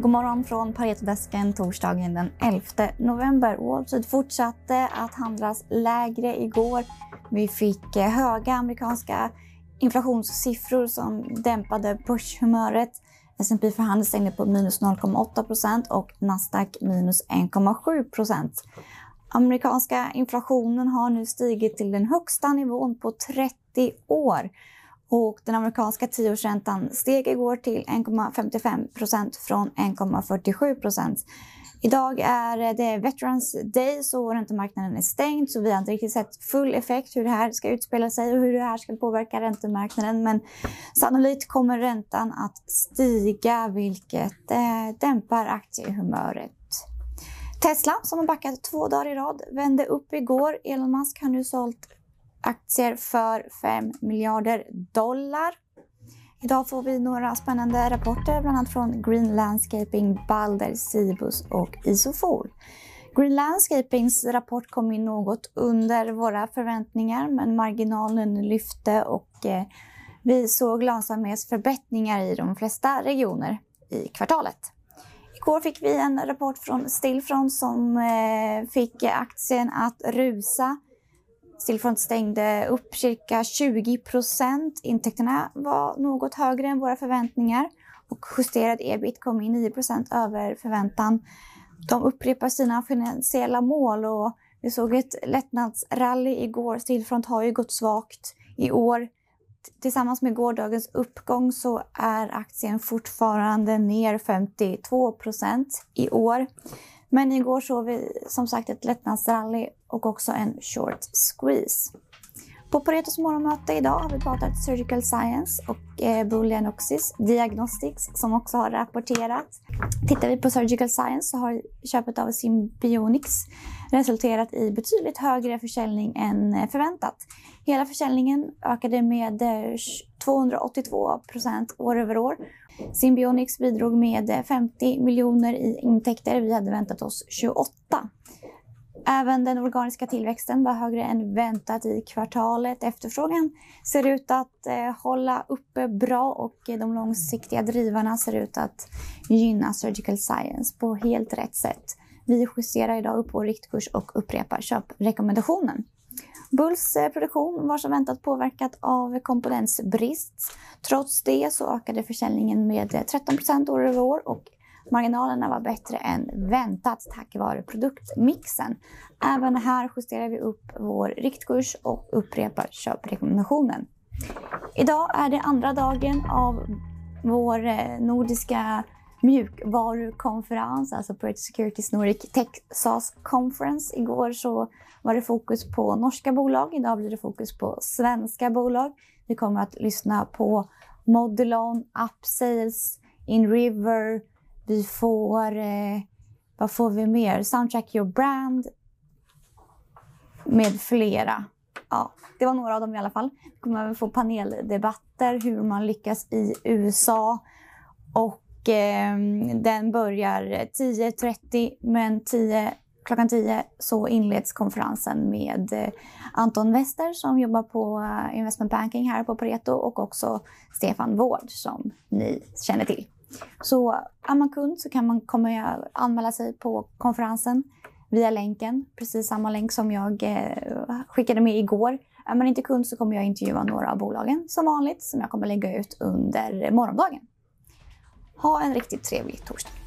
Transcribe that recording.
God morgon från Paretodesken torsdagen den 11 november. Wall Street fortsatte att handlas lägre igår. Vi fick eh, höga amerikanska inflationssiffror som dämpade börshumöret. S&P förhandlade stängde på minus 0,8% och Nasdaq minus 1,7% Amerikanska inflationen har nu stigit till den högsta nivån på 30 år. Och den amerikanska tioårsräntan steg igår till 1,55 procent från 1,47 procent. Idag är det Veterans Day så räntemarknaden är stängd så vi har inte riktigt sett full effekt hur det här ska utspela sig och hur det här ska påverka räntemarknaden. Men sannolikt kommer räntan att stiga vilket eh, dämpar aktiehumöret. Tesla som har backat två dagar i rad vände upp igår. Elon Musk har nu sålt aktier för 5 miljarder dollar. Idag får vi några spännande rapporter, bland annat från Green Landscaping, Balder, Cibus och Isofol. Green Landscapings rapport kom in något under våra förväntningar, men marginalen lyfte och eh, vi såg lönsamhetsförbättringar i de flesta regioner i kvartalet. Igår fick vi en rapport från Stillfront som eh, fick aktien att rusa Stillfront stängde upp cirka 20 procent. Intäkterna var något högre än våra förväntningar och justerad ebit kom in 9 procent över förväntan. De upprepar sina finansiella mål och vi såg ett lättnadsrally igår. Stillfront har ju gått svagt i år. Tillsammans med gårdagens uppgång så är aktien fortfarande ner 52 procent i år. Men igår såg vi som sagt ett lättnadsrally och också en short squeeze. På Paretos morgonmöte idag har vi pratat Surgical Science och eh, Booleanoxis Diagnostics som också har rapporterat. Tittar vi på Surgical Science så har köpet av Symbionics resulterat i betydligt högre försäljning än eh, förväntat. Hela försäljningen ökade med eh, 282 procent år över år. Symbionics bidrog med eh, 50 miljoner i intäkter. Vi hade väntat oss 28. Även den organiska tillväxten var högre än väntat i kvartalet. Efterfrågan ser ut att eh, hålla uppe bra och de långsiktiga drivarna ser ut att gynna Surgical Science på helt rätt sätt. Vi justerar idag upp vår riktkurs och upprepar köprekommendationen. Bulls eh, produktion var som väntat påverkat av komponensbrist. Trots det så ökade försäljningen med eh, 13 år över år och marginalerna var bättre än väntat tack vare produktmixen. Även här justerar vi upp vår riktkurs och upprepar köprekommendationen. Idag är det andra dagen av vår eh, nordiska mjukvarukonferens, alltså Project Securities Nordic Tech SaaS Conference. Igår så var det fokus på norska bolag, idag blir det fokus på svenska bolag. Vi kommer att lyssna på Modelon, Upsales, InRiver, vi får, eh, vad får vi mer? Soundtrack Your Brand med flera. Ja, det var några av dem i alla fall. Vi kommer även få paneldebatter, hur man lyckas i USA och eh, den börjar 10.30 men 10, klockan 10 så inleds konferensen med eh, Anton Wester som jobbar på eh, investment banking här på Pareto och också Stefan Wård som ni känner till. Så är man kund så kan man komma anmäla sig på konferensen via länken, precis samma länk som jag eh, skickade med igår. Är man inte kund så kommer jag intervjua några av bolagen som vanligt som jag kommer lägga ut under morgondagen. Ha en riktigt trevlig torsdag.